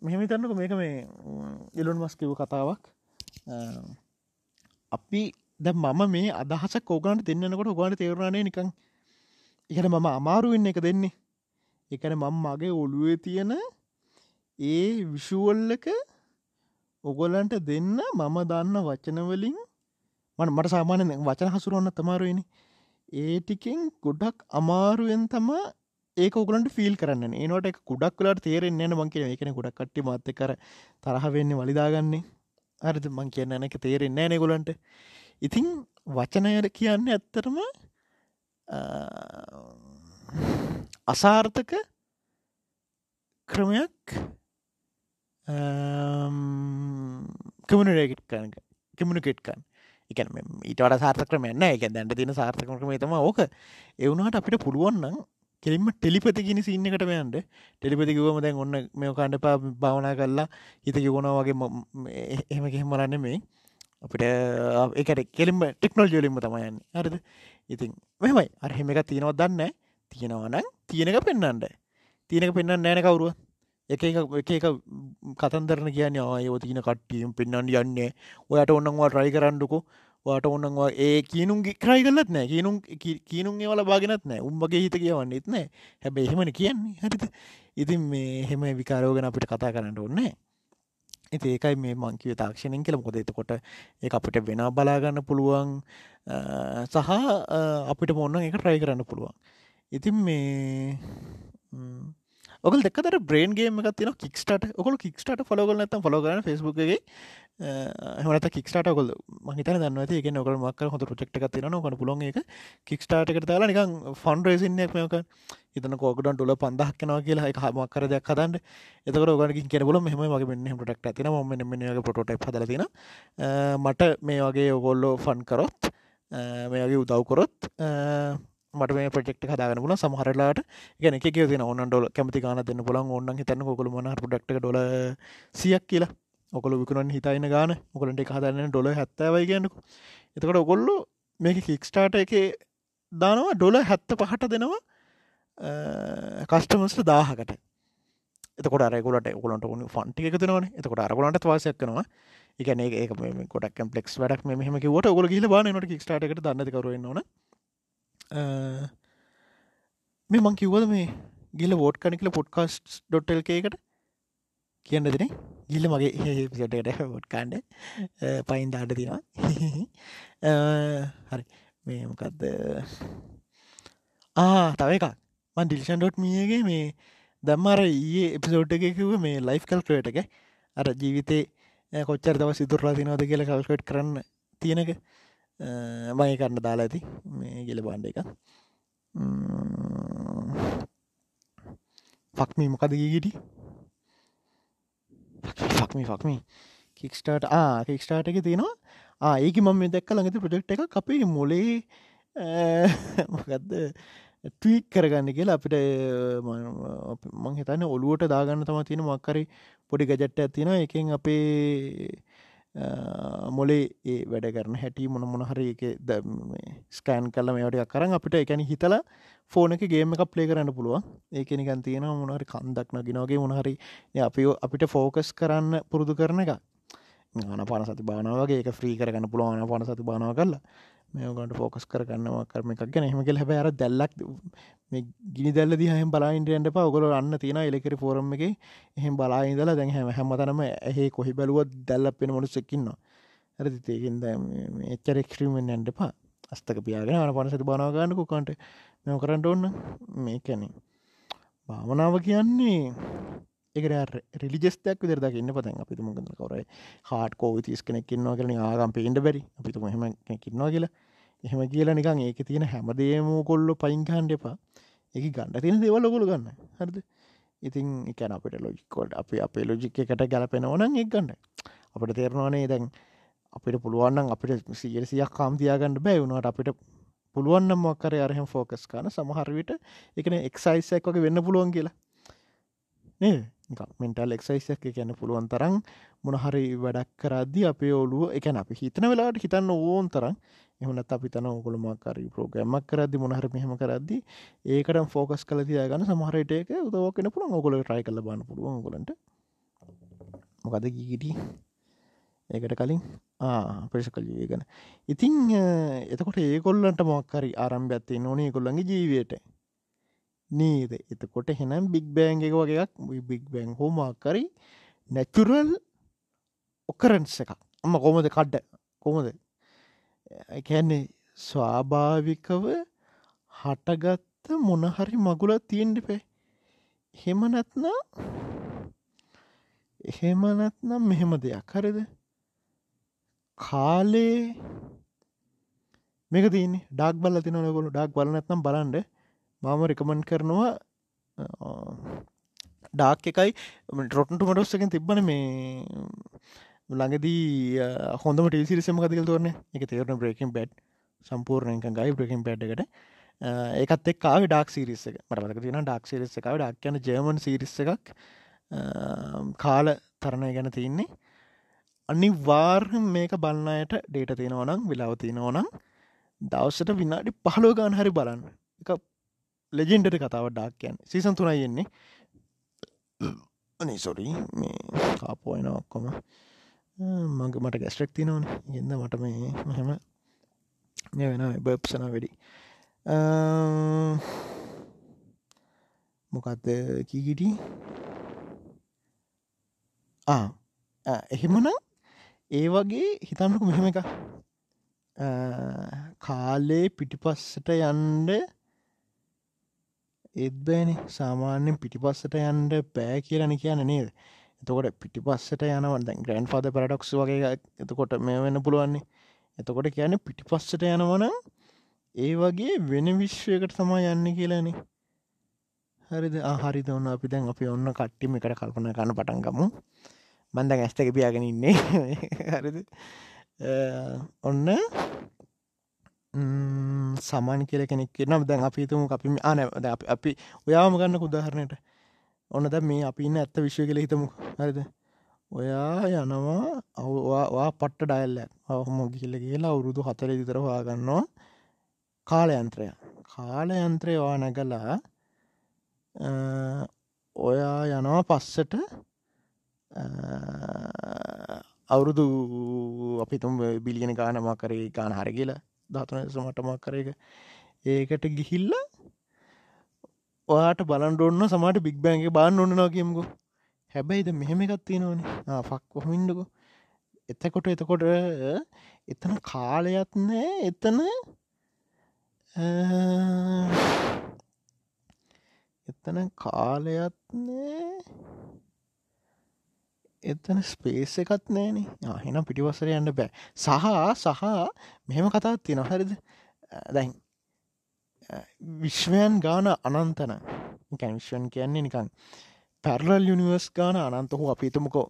මෙහෙම තන්නක මේක මේ ඉලොන් මස්කිව කතාවක්. අපි ද මම මේ අදහස කෝගන්ට දෙන්නකොට ඔගන්ට තේරුණනේ නිකං එකට මම අමාරු වෙන්න එක දෙන්නේ. එකන මං මගේ ඔළුවේ තියෙන ඒ විෂුවල්ලක ඔගොලන්ට දෙන්න මම දන්න වචනවලින් මට මට සාමානය වචන හසුරුවන්න තමාරුවනි ඒ ටිකෙන් ගොඩක් අමාරුවෙන් තම ඒක ඔගලන්ට ෆිල් කරන්න ඒනට කුඩක් වෙලාට තේරෙන් න මං කියෙන එකන ගොඩක් කට්ටි මත්ත කර තරහ වෙන්න වලිදාගන්නේ. අරද මං කියන්න එක තේරෙන් නෑ ගොලන්ට ඉතිං වචනයට කියන්න ඇත්තරම අසාර්ථක ක්‍රමයක් කමනරේකට කන කමිනිකෙට්කන් එක. ඊට සාර්ථ ක්‍රමන්න එක දැන්ට තින සාර්ථක ක්‍රම තම ඕක. එවුණට අපිට පුළුවන්නම් කෙලින්ම ටෙලිපති කියන සින්න එකට යන්ට ටෙලිපති කිවම දැන් ඔන්න මේ කාණ්ඩ පා භාවනා කරලා හිත කිවුණ වගේ එහෙම කෙහෙමරන්න මේ අපිට එකට කෙලින්ම ටෙක්නෝල් ජලින්ම තමයන්න හරිද? ඉතින් මෙමයි අරහෙම එක තියෙනවත් දන්න තියෙනවනම් තියෙනක පෙන්න්නන්ට තියෙනක පෙන්න්න නෑන කවරුව එක එක එක කතන්දරන කියන්න ආයෝ තියන කට්ටියම් පෙන්න්නට යන්නේ ඔයට ඔන්නවා රයි කරන්නඩුකු වාට ඔන්නවා ඒ කියනුම් කරයි කලත් නෑ. කියනුම් කියනුම් වල බාගෙනත් නෑ. උම්බගේ හිත කියවන්නෙත් නෑ. හැබැ එහෙමන කියන්නේ. හරිත ඉතින් මේ හෙම විකාරෝගෙන අපිට කතා කරන්නට ඔන්නේ ඇති ඒකයි මේ මංකිව තාක්ෂණයෙන් කියල. මොද එතකොට ඒ අපිට වෙන බලාගන්න පුළුවන්. සහ අපිට මොන්න එක ට්‍රයි කරන්න පුළුවන්. ඉතින් මේ ඔකල් දෙකතර බ්‍රේන්ගේ එක තින කික්ස්ට ඔකල කික්ස්ට ොලගල නත ොලගන ෆස්බුගේ හමට කික්ස්ට කොල් මහිත දන්න එක නොකල් මක් හොඳ ප්‍රෙක්් එක තින කොට පුලොන් එක කික්ස්ටාට එකට දාලා නිකන් ෆන් රේසින්නක් මේක. හිතන කෝකට ඩොල පන්දක් කනවා කියලා එක හමක් කර දෙයක් හදන්න. එතකට ඔගනකින් කෙනබල මෙහම වගේ මෙන්න ටක් තින ම මෙ පොටට හදලතින මට මේ වගේ ඔගොල්ලෝ ෆන් කරොත් මේගේ උදව්කොරොත් මට මේ ප්‍රෙක්් හදාගන පුල සමහරලාට ගැන එක තින ඔන්න ඩොල කැමති ගන දෙන්න පුලන් ඔන්න හිතන්න කොළ මන ඩක්ට ඩොල සියක් කියලා. ඔකොල විකුණන් හිතයින ගාන. මොකලට එක හදන්න ඩොල හැත්තවයි කියන්නකු එතකට ඔගොල්ලු මේක කික්ස්ටාට එක දානවා ඩොල හැත්ත පහට දෙනවා කස්ටමස්ට දාහකට. එතකොට අරගලට ඔගලන්ට උුණු ෆන්ටි එක දෙනවන එතකොට අරගලන්ට වාසයක් කනවා එකන ඒ ගොඩක් කම්පලෙක් වැඩක් මෙහම වට ඔගල ගල බා නට කික්ස්ටාට එකට දන්න කරුවන්න මේ මං කිව්වද මේ ගිල වෝට් කනිකල පොඩ්කාස්ට් ඩොට්ටල් එකකට කියන්න දෙන ගිල්ල මගේ පිසටට ොට් කාන්ඩ පයින් දාට තිවා හරි. මේ මොකක්ද ආ තව එකක්. මන් ඩිල්ෂන් ඩොට් මියගේ මේ දම්මර ඒ එපිසෝට් එකකිව මේ ලයිෆ් කල්ක්‍රේට එක. අර ජීවිතේ කොච්චර දව සිතුරලා තිනවද කියල කල්කට් කරන්න තියෙනක මය කරන්න දාලා ඇති. මේ ගෙල බාන්්ඩ එක ෆක්මී මොකද ගීගිටි ෆක්මි ෆක්මි කික්ස්ටාට ආ කික්ස්ටාට එක තියෙනවා. ඒක මම දැක්ක ළඟති ප්‍රජෙක්් එක අපේ මොලේ මොකක්ද ටීක් කරගන්න කියලා අපිට මං හිතන්න ඔලුවට දාගන්න තම තියෙන මක්කරි පොඩි ගජට්ට ඇතින එකින් අපේ මොලේ ඒ වැඩ කරන හැටි මොන මොනහර එක ස්කෑන් කල මේට කරන්න අපිට එකැන හිතල ෆෝන එක ගේම එක ප්ලේ කරන්න පුළුව ඒකනිකන් තියෙන මොනහරි කන්දක් නගෙනගේ මොනහරි අපි අපිට ෆෝකස් කරන්න පුරුදු කරන එක ආන පන සති බානාවගේ එක ්‍රී කරගන්න පුළුවන් පන සති බානාව කරලා. මේකට ෆෝකස් කරගන්නවා කරම එකක් ගැන. හෙමකල් හැබ අර දැල්ලක් මේ ගිනි දැල්ල දිහම බලායින්ටයන්ට පා ඔගොල අන්න තියෙන එලෙකරි ෆෝරම් එක එහෙම බලායිදල දැන් හැම හැමතනම ඇහේ කොහි බැලුවත් දැල්ල පෙන මොලු සෙක්කින්නවා ඇරති තේකින්ද එච්චර එක්්‍රීමෙන් ඇන්ට පා අස්තක පියාගෙන අන පනසති බනාගන්නකු කන්ට මෙම කරන්නට ඔන්න මේකැන. භාවනාව කියන්නේ එක රිලිජෙස්තයක් විදර දකින්න පතන් අපිතුම කවරයි හාට කෝව තිස් කෙනෙක් කින්නවා කරන ආගම් පේන්ට බැරි. අපිතුම හෙම කින්නවා කියලා. එහෙම කියලා නිකන් ඒක තියෙන හැමදේම කොල්ල පයින්කහන්ඩ එපා. එක ගණඩ තියෙන දෙවල ගොල ගන්න. හරිද? ඉතින් එකන අපට ලොජිකෝඩ් අප අපේ ලොජික එකට ගැලපෙනවනන් එක් ගන්න. අපට තේරවානේ දැන් අපිට පුළුවන්න්න අපිට සියරසියක් කාම්තියාගන්න බැවුණට අපිට පුළුවන්න මොක්කර අරහෙම ෆෝකස් කාන සමහරවිට එකන එක්සයිසක් වගේ වෙන්න පුළුවන් කියලා. නේ මෙන්ටල් එක්සයිසක් කියන්න පුළුවන් තරම් මොනහරි වැඩක් කරද්දි අපේ ඔලුව එකන අපි හිතන වෙලාට හිතන්න ඕෝන් තරම් එහනත් අපි තන ඔකුල මක්කරි ප්‍රෝග්‍රමක් කරදදි මොනහර මෙහම කරදදි ඒකට ෆෝකස් කල තියාගන්න සමහරට එක උදවක්කන පුළන් ඔකොල ට්‍රයි කල බන්න පුළුවන් ගොලට මොකද ගීගිටි ඒකට කලින් ප්‍රේශ කල්ලිය ගැන. ඉතිං එතකොට ඒකොල්ලන්ට මොක්කරි ආරම්භඇත්තේ නොනේ කොල්ලගේ ජීවයට නීද? එතකොට හෙනම් බික් බෑන් එක වගේක් බික් බැං හෝමක්කරි නැචුරල් ඔකරන්ස එක අම්ම කොමද කඩ්ඩ කොමද එකන්නේ ස්වාභාවිකව හටගත්ත මොනහරි මගුලත් තියෙන්ට පේ හෙම නැත්නම් එහෙම නැත්නම් මෙහෙම දෙයක් හරිද? කාලේ මේක තියන්නේ ඩක් බල තිනනකොළු ඩක් බල නැත්නම් බලන්ඩ මම රිකමන් කරනවා ඩාක් එකයි. ටොටන්ට මටස්සකෙන් තිබ්බන මේ ළඟදී හොඳම ටිසිරිසම කතිකල් තෝරන එක තේරන බ්‍රේකින් බැඩ් සම්පූර්ණයක ගයි බ්‍රකින් පැඩ් එකට. ඒකත් එක් කාව ඩක් සිරිස මරක තින ඩක් සිරිස එකව ඩක් යන ජර්මන් සිරිස එකක්. කාල තරණය ගැන තියන්නේ. අනි වාර්හ මේක බලන්නයට ඩේට තියෙනවනම් විලාව තියෙනවනම් දවස්සට විනාඩි පහලෝ ගාන හරි බලන්න. එක ලෙජෙන්ඩට කතාව ඩාක්කයන් සීසන් තුනයි යෙන්නේ අනි සොරී මේ කාපෝයන ඔක්කොම. මඟ මට ගැස්ට්‍රෙක් තිනවන එන්න මට මේ මෙහෙම මේ වෙන බප්සන වැඩි. මොකක්ද කීගිටි එහෙමන ඒ වගේ හිතන්නක මෙහෙම එක කාලේ පිටිපස්සට යන්ඩ එත්බෑන සාමාන්‍යෙන් පිටිපස්සට යන්ඩ පෑ කියලන කියන නේද? එතකොට පිටිපස්සට යනවද ග්‍රන්් පාද පරඩක්ස් වගේ එතකොට මේ වෙන්න පුළුවන්නේ. එතකොට කියන පිටිපස්සට යනවන ඒ වගේ වෙන විශ්වයකට තමා යන්න කියලානේ. හරිද? ආහරිද ඔන්න අපි දැන් අපි ඔන්න කට්ටිම එකට කල්පන කන්න පටන්ගමු මන්ද ඇස්තක පියාගෙන ඉන්නේ. හරිද? ඔන්න සමාන කියල කෙනෙක් නම් දැන් අපිතුම අපි ආන අපි ඔයාම ගන්න උදාහරණයට. ඔන්න ද මේ අපි ඉන්න ඇත්ත විශ්ව කළ හිතමු. හරිද? ඔයා යනවා අවවා පට්ට ඩයිල්ලක් අවහම ගිල්ල කියලා අවුරුදු හතර විතර හවාගන්නවා කාලයන්ත්‍රය කාලයන්ත්‍රය වා නැගලා ඔයා යනවා පස්සට අවුරුදු අපිතුම් බිලියන ගානමක් කරේ ගාන හර කියලා ධාතුන සමටමක් කර. එක ඒකට ගිහිල්ල ඔයාට බලන් ඔන්න සමට බික් බෑන්ගේ බාන්න ඔන්නවා කියමුකු. හැබැයිද මෙහෙම එකත් තියෙනවන. ෆක් කොහමින්ඩකු එතකොට එතකොට එතන කාලයත් නෑ. එතන එතන කාලයත් නෑ. එතන ස්පේස් එකත් නෑන හෙනම් පිටිවසර යන්න බෑ. සහ සහ මෙහෙම කතාත් තියෙන හරිද? දැන් විශ්වයන් ගාන අනන්තන. කැවිශ්වන් කියන්නේ නිකන් පැරලල් යුනිවර්ස් ගාන අනන්ත හෝ අපිතුමකෝ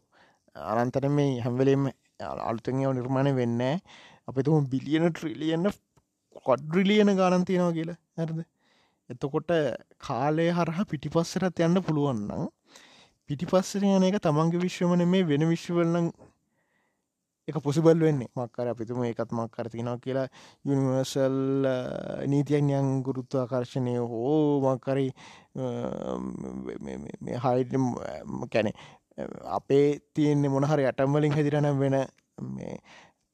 අනන්තන මේ හැම්වලේම අලුතෙව නිර්මාණය වෙන්න අපිතුම බිලියන ට්‍රිලියන්න කොඩ්රිලියන ගානන් තියෙනවා කියලා. ඇරද එතකොට කාලය හරහා පිටිපස්සරත් යන්න පුළුවන්නම් පිටිපස්සර යන එක තමන්ගේ විශ්වමන මේ වෙන විශ්වවලන එක පොසිබල් වෙන්නේ. මක්කර අපිතුම ඒකත් මක්කර තිනවා කියලා යුනිවර්සල් නීතියන්යන් ගුරුත්ව ආකර්ශණය හෝ මක්කරි හයිට කැනෙ අපේ තියන්නේ මොනහරි ඇටම්වලින් හැදිරන වෙන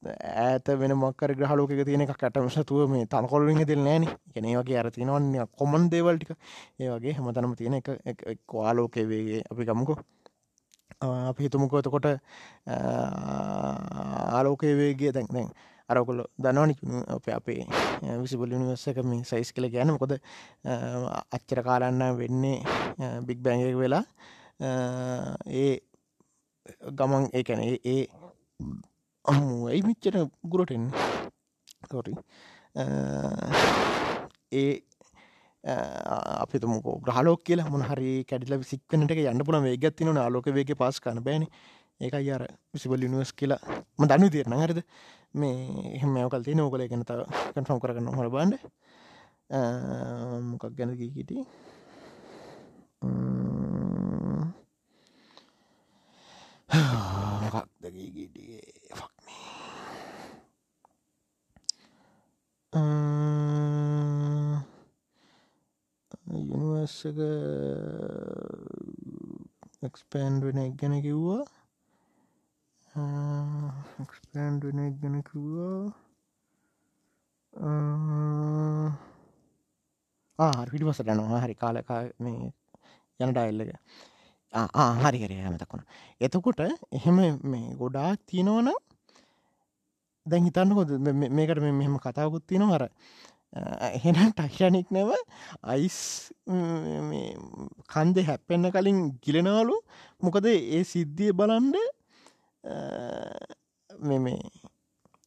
ඈත වෙන මක්කර ග්‍රහලෝක තියෙන එක කැටමසතුව මේ තනකොල්ලින් දෙල් නෑන ගැනේ වගේ අර තිනවන්න කොමන් දේවල්ටික ඒ වගේ හැමතනම තියෙන එක කොආලෝකය වේගේ අපි ගමුකෝ. අපි හිතුමකෝ එතකොට ආලෝකය වේගේ දැන් දැන් අරකොල්ල දනවනි අප අපේ විසිබල නිවස්සක මේ සයිස් කළ ගැන මොකොද? අච්චර කාලන්න වෙන්නේ බික් බැංගක වෙලා ඒ ගමන් ඒ කැන ඒ අම්මු ඇයි මිච්චට ගුරටෙන් තොරි ඒ අපිතුමක ග්‍රහලෝක කියලා මොනහරි කැඩිල සික්වනට යන්න පුන වේගත්තින ආලෝක වේගේ පස් කන බෑන. ඒක අර විසිබල් නිවස් කියලා ම දන්න තිරන හරිද? මේ එහෙම මයවකල් තිය නෝකල ගැන තව කන්ෆම් කරගන්න හොල බන්ඩ මොකක් ගැනකි හිටිය යුනිවර්ස් එක එක්ස්පෑන්ඩ් වෙන එක් ගැන කිව්වා. එක්ස්පෑන්ඩ් වෙන එක් ගැන කිව්වා. පිටිපසට යනවා. හරි කාලකා මේ යන ඩයිල්ල එක. හරි හරි හැමතකුණ එතකොට එහෙම මේ ගොඩාක් තියෙනවනම් දැන් හිතන්නකොද මේකට මෙහෙම කතාවකුත් තියෙන හර එහෙන ටක්ෂණික් නැව අයිස් කන්දෙ හැපෙන්න්න කලින් ගිලෙනවලු. මොකද ඒ සිද්ධිය බලන්ඩ මෙ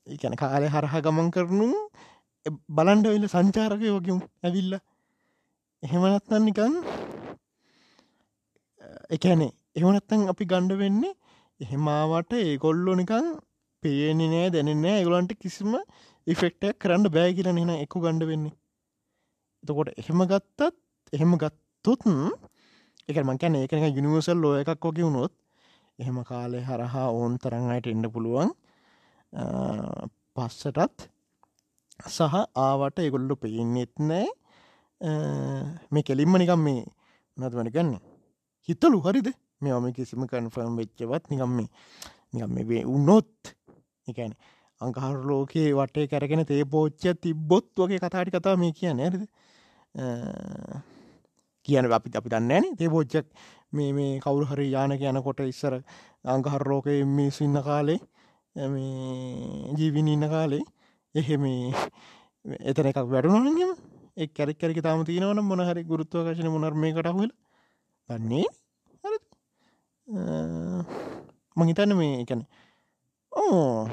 ඒැන කාලය හරහා ගමන් කරනු බලන්ඩ වෙල සංචාරකය වගේම් ඇවිල්ල. එහෙමනත්තන්න නිකන් එකැනේ එහනත්තන් අපි ගණ්ඩ වෙන්නේ එහෙමාවට ඒකොල්ලො නිකං පේනි නෑ දැනන්නේ ඒගොලන්ට කිසිම ඉෆෙක්ටක් කරන්න බෑ කියල නෙන එකු ගණ්ඩ වෙන්නේ. එතකොට එහෙම ගත්තත් එහෙම ගත්තුත්න් එක මංකැන ඒකන යුනිවර්සල් ලෝ එකක් වගේ වුණොත් එහෙම කාලෙ හරහා ඕන් තරං අයට එන්න පුළුවන්. පස්සටත් සහ ආවට එගොල්ලු පෙයින්නෙත් නෑ. මේ කෙලින්ම නිකම් මේ නත්වන ගන්නේ හිතලු හරිද? මෙම කිසිම කන්ෆර්ම් වෙච්චවත් නිකම් මේ නිකම් මේ උන්නොත් එකන අංකහර ලෝකයේ වටේ කැරගෙන තේ පෝච්ච තිබ්බොත් වගේ කතාටි කතා මේ කිය නැරද කියන අපි අපි දන්නෑන තේ පෝච්චක් මේ මේ කවුරු හරි යානක යනකොට ඉස්සර අංකහර ලෝකය මිසු ඉන්න කාලේ ජීවිනි ඉන්න කාලේ එහෙ මේ එතන එකක් වැඩුනනගම එක් කැරක් කැරි තාම තියෙනවන මොනහරි ගුරුත්වකශන මොනර්මය කටහුල දන්නේ හරි මහිතන්න මේ එකැන ඕ.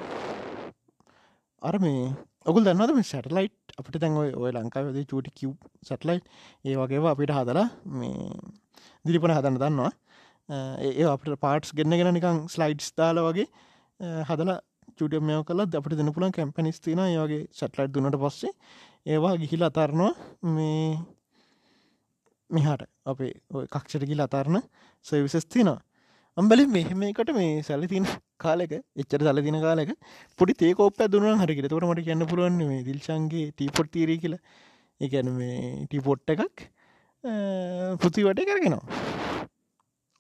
අර මේ ඔකුල් දන්නද මේ සැටලයිට් අපිට තැන් ඔය ඔය ලංකාවද චූටි කිව් සැටලයිට් ඒ වගේවා අපිට හදලා මේ දිරිපන හදන්න දන්නවා. ඒ අපට පාටස් ගෙන්න්නගෙන නිකං ස්ලයිඩ්ස් දාල වගේ හදලා චුටිය මෙය කල අපට දෙන පුලන් කැම්පනිස් තින ඒගේ සැටලයිට් දුනට පස්සේ ඒවා ගිහිල අතරනවා මේ මෙහාට. අපේ කක්ෂට ගිල අතරන සවිසස් තිනවා අම්බලි මෙහෙමකට මේ සැල තින කාලෙක එච්චර සල තින කාලෙක පොඩි තේකෝප දුන හරිකට තොට මට කියන්න පුරුවන් මේ දිල්ශන්ගේ ටීපොට් තීරී කියලා. එකන මේ ටීපොට්ට එකක් පෘති වට කරගෙනවා.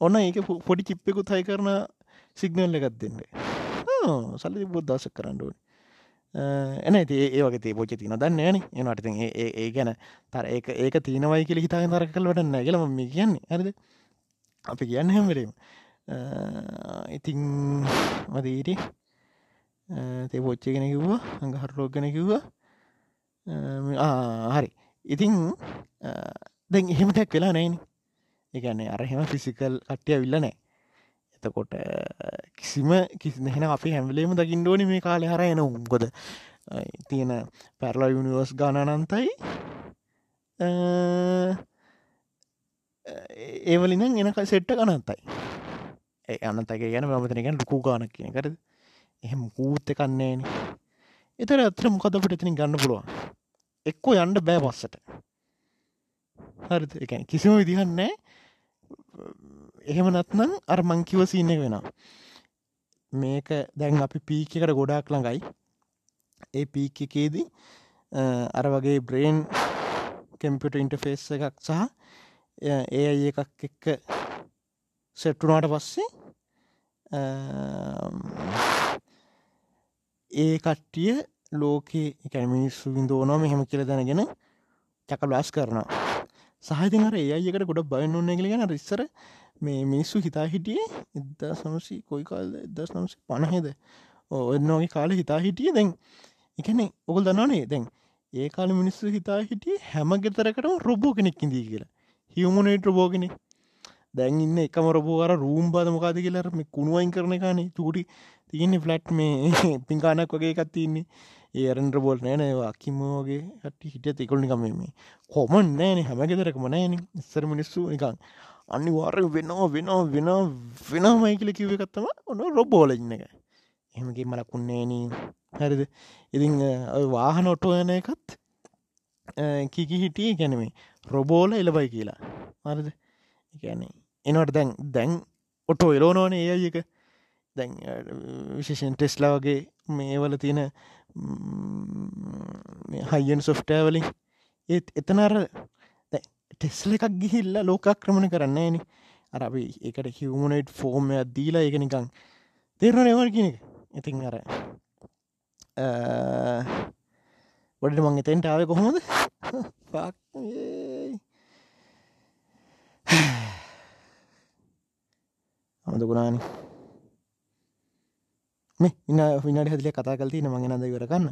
ඔන්න ඒක පොඩි චිප්පෙකු තයි කරන සිගනල් එකත් දෙන්න. සල්ලි බොද් දසක් කරන්නඩුවන එන ඒ වගේ පෝච තින දන්න න එනට ඒ ගැන තර ඒ ඒක තිනවයි කියල හිතාගෙන තර කල් වටන්න කියලම මේ කියන්නේ. ඇරද අපි කියන්න හැමරීම ඉතිං මදීට තේ පොච්ච ගෙන කිව්වා අඟ හරලෝගන කිව්වා හරි ඉතිං දැන් එහෙම තැක් වෙලා නෑන එකන්නේ අරහෙම ෆිසිකල් කට්ටිය විල්ල නෑ එතකොට කිසිම කිසි හෙන අපි හැම්වලේම දකිින් ඩෝනි මේ කාලෙ හර එන උම්කොද තියෙන පැරලා යුනිවර්ස් ගානනන්තයි ඒවලින් එනක සෙට්ට ගනන්තයි අනතක ගැන මතනගෙන ලොකු ගානක් කියන කරද එහෙම කූත්ත කන්නේන එතර අතර මොකද අපට එතිනින් ගන්න පුළුවන්? එක්කෝ යන්ඩ බෑ පස්සට හරි එකැන කිසිම විදිහන්නේ එහෙම නත්නම් අර මංකිව සින්න වෙන මේක දැන් අපි පීකට ගොඩාක් ළඟයි. ඒ පීක් එකේදී අර වගේ බ්‍රේන් කෙම්පිට ඉන්ටෆේස් එකක් සහ ඒ අයි එකක් එක්ක සෙට්ටුනාට පස්සේ ඒ කට්ටිය ලෝකේ එකැන මිනිස්සු විින්දෝනවා මෙහෙම කියල දැනගෙන චක බ්ලාස් කරනවා. සහතිර ඒයකට ගොඩ බයන්න ඔන්න ගලිගෙන රිස්සර මේ මිනිස්සු හිතා හිටියේ එදදා සමසි කොයි කාල්ද? එදස් නම්සි පණහෙද ඔන්නෝගේ කාල හිතා හිටිය. දැන් එකනෙ ඔකල් දන්නනේ දැන් ඒ කාල මිනිස්සු හිතා හිටිය හැම ගෙතරකට රොබෝ කෙනෙක් ඉදී කියලා. හිවමනේට රබෝගෙන දැන් ඉන්න එකම රොබෝර රූම් බද මොකාද කියලර මේ කුණුවයින් කරන කානේ චූටි තියන්නේ ෆලට් මේ පින්කානක් වගේ එකත් තින්නේ ඒරන්ට බොල් නෑනවා අකිමෝගේ හට හිටිය තිකොල්නිකම මේ කොමන් නෑන හැමගෙදරකම නෑන ඉස්සර මිනිස්සු නිකං අනි වාර වෙනවා වෙනවා වෙන වෙනමයි කියල කිව එකත්තම ඔන්න රොබෝල ඉන්න එක. එහෙමගේ මලකුන්නේනී හැරිද? ඉතිං වාහන ඔටෝ යන එකත් කිකි හිටිය ගැනීමේ රොබෝල එලබයි කියලා. මරද ගැනේ එනට දැන් දැන් ඔටෝ එලෝනෝන ඒ අයක දැන් විශේෂෙන් ටෙස්ලා වගේ මේවල තියෙන හයියන් සොෆ්ටෑවලින් ඒත් එතනර ටෙස්ල එකක් ගිහිල්ල ලෝකක්‍රමණ කරන්නේ න අර අපි එකට හිවමනයිට් ෆෝර්මයක් දීලා එක නිකං තේරණ එවල් කියන එක. ඉතින් අර වඩට මං එතෙන්ට ආව කොහොමද? අමදකුණාන මේ ඉන්න විනාට හදිලිය කතා කල්ති නමගේ නද කරගන්න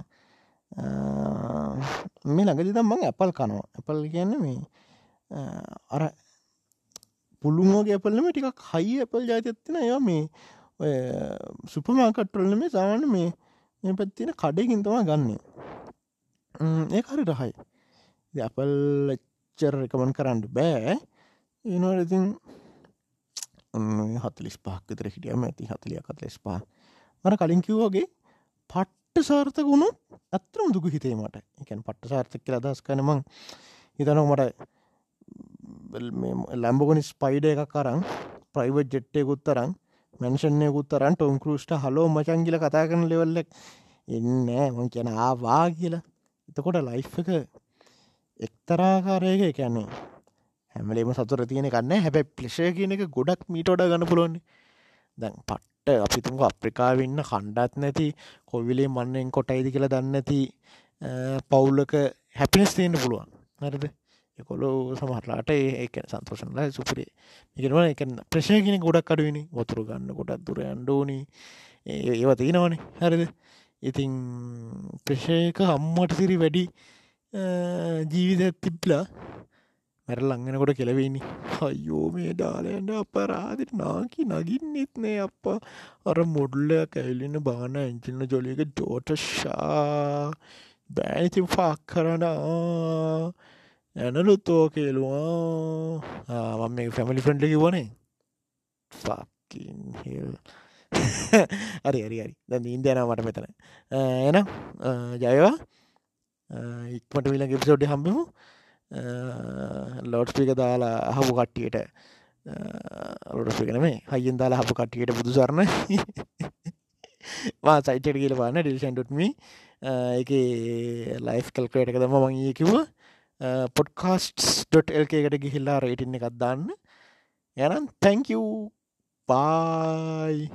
මේ ළඟදි දම් මං ඇපල් කනවා. ඇපල් කියන්න මේ අර පුළුවෝගේ ඇපල්ලම ටිකක් හයි ඇපල් ජාතත්තින ය මේ ඔය සුපමාකට්ටල්ල මේ සාමාන මේ මේ පැත්තින කඩයකින් තමා ගන්නේ. ඒ හරි රහයි අපල් එච්චර එකමන් කරන්න බෑ. ඒනට ඉතින් හතලිස් පහක් විතර හිටියම ඇති හතලිය කතලෙස් පා මර කලින් කිව්වගේ පට්ට සාර්ථක වුණු ඇත්තරම දුක හිතේ මට. එකැන් පට්ට සාර්ථක කියලා අදස් කනමං හිතනව මට ලැම්බගනි ස්පයිඩ එක කරන්න ප්‍රයිවට් ජෙට්ටයකුත් තරම් මැන්ෂණයකුත් තරන් ටොම් කරුස්ට හලෝ මචංගිල කතා කරන ලෙවල්ලක් එන්න මං කියන ආවා කියලා. එතකොට ලයි් එක එක්තරාකාරයක එකන්නේ හැමලේම සතුර තියෙන කන්න හැබැ පලේෂය කියන එක ගොඩක් මීටෝඩ ගන්න පුලොන්නේ දැන් පට්ට අපිතුක අප්‍රිකාවන්න කණ්ඩත් නැති කොවිලේ මන්නෙන් කොටයිදි කියලා දන්න ඇති පවුල්ලක හැපිනස් තියෙන්න්න පුළුවන්. හරිද? එකොලෝ සමහරලාට ඒක සන්තෝෂනලා සුපරේ. එකනවා එක ප්‍රශයගෙන ගොඩක් අඩුවනි වතුරු ගන්න ගොඩක් දුර අන්ඩෝනි ඒව තියෙනවනේ. හරිද? ඉතිං ප්‍රශයක හම්මට සිරි වැඩි ජීවිත තිබ්ලා මැරල් අංගෙනකොට කෙලවෙනි අයෝ මේ ඩාලයන්ට අපරාදිට නාකි නගින්නෙත් නේ අප අර මොඩල්ල කැල්ලන්න බාන ඇංචිල්න ජොලියක ජෝටෂා බෑනිතින් ෆක් කරන ඇනලුත්තෝ කියලවා මම මේ ෆැමිලි ෆ්‍රන්ඩ්ලි වනේ ෆකින් හිල් හරි හරි හරි. දැ ඉන්දයන මට මෙතන. එන ජයවා. ඉක්මට විල ගෙප්සෝඩ් හම්බමු. ලෝඩ්ස්පික දාලා අහපු කට්ටියට ලොටස්පිකන මේ හයිෙන් දාලා හපු කට්ටියට බුදු සරණ. වා සයිටට කියල පාන ඩිල්ෂන්ටම එක ලයිෆ් කල්කයට එක දම මංගේ කිව්වා. පොඩ්කාස්ට්.එල්ක එකට ගිහිල්ලා රේටින්න එකක් දාන්න. යනම් තැංකූ පායි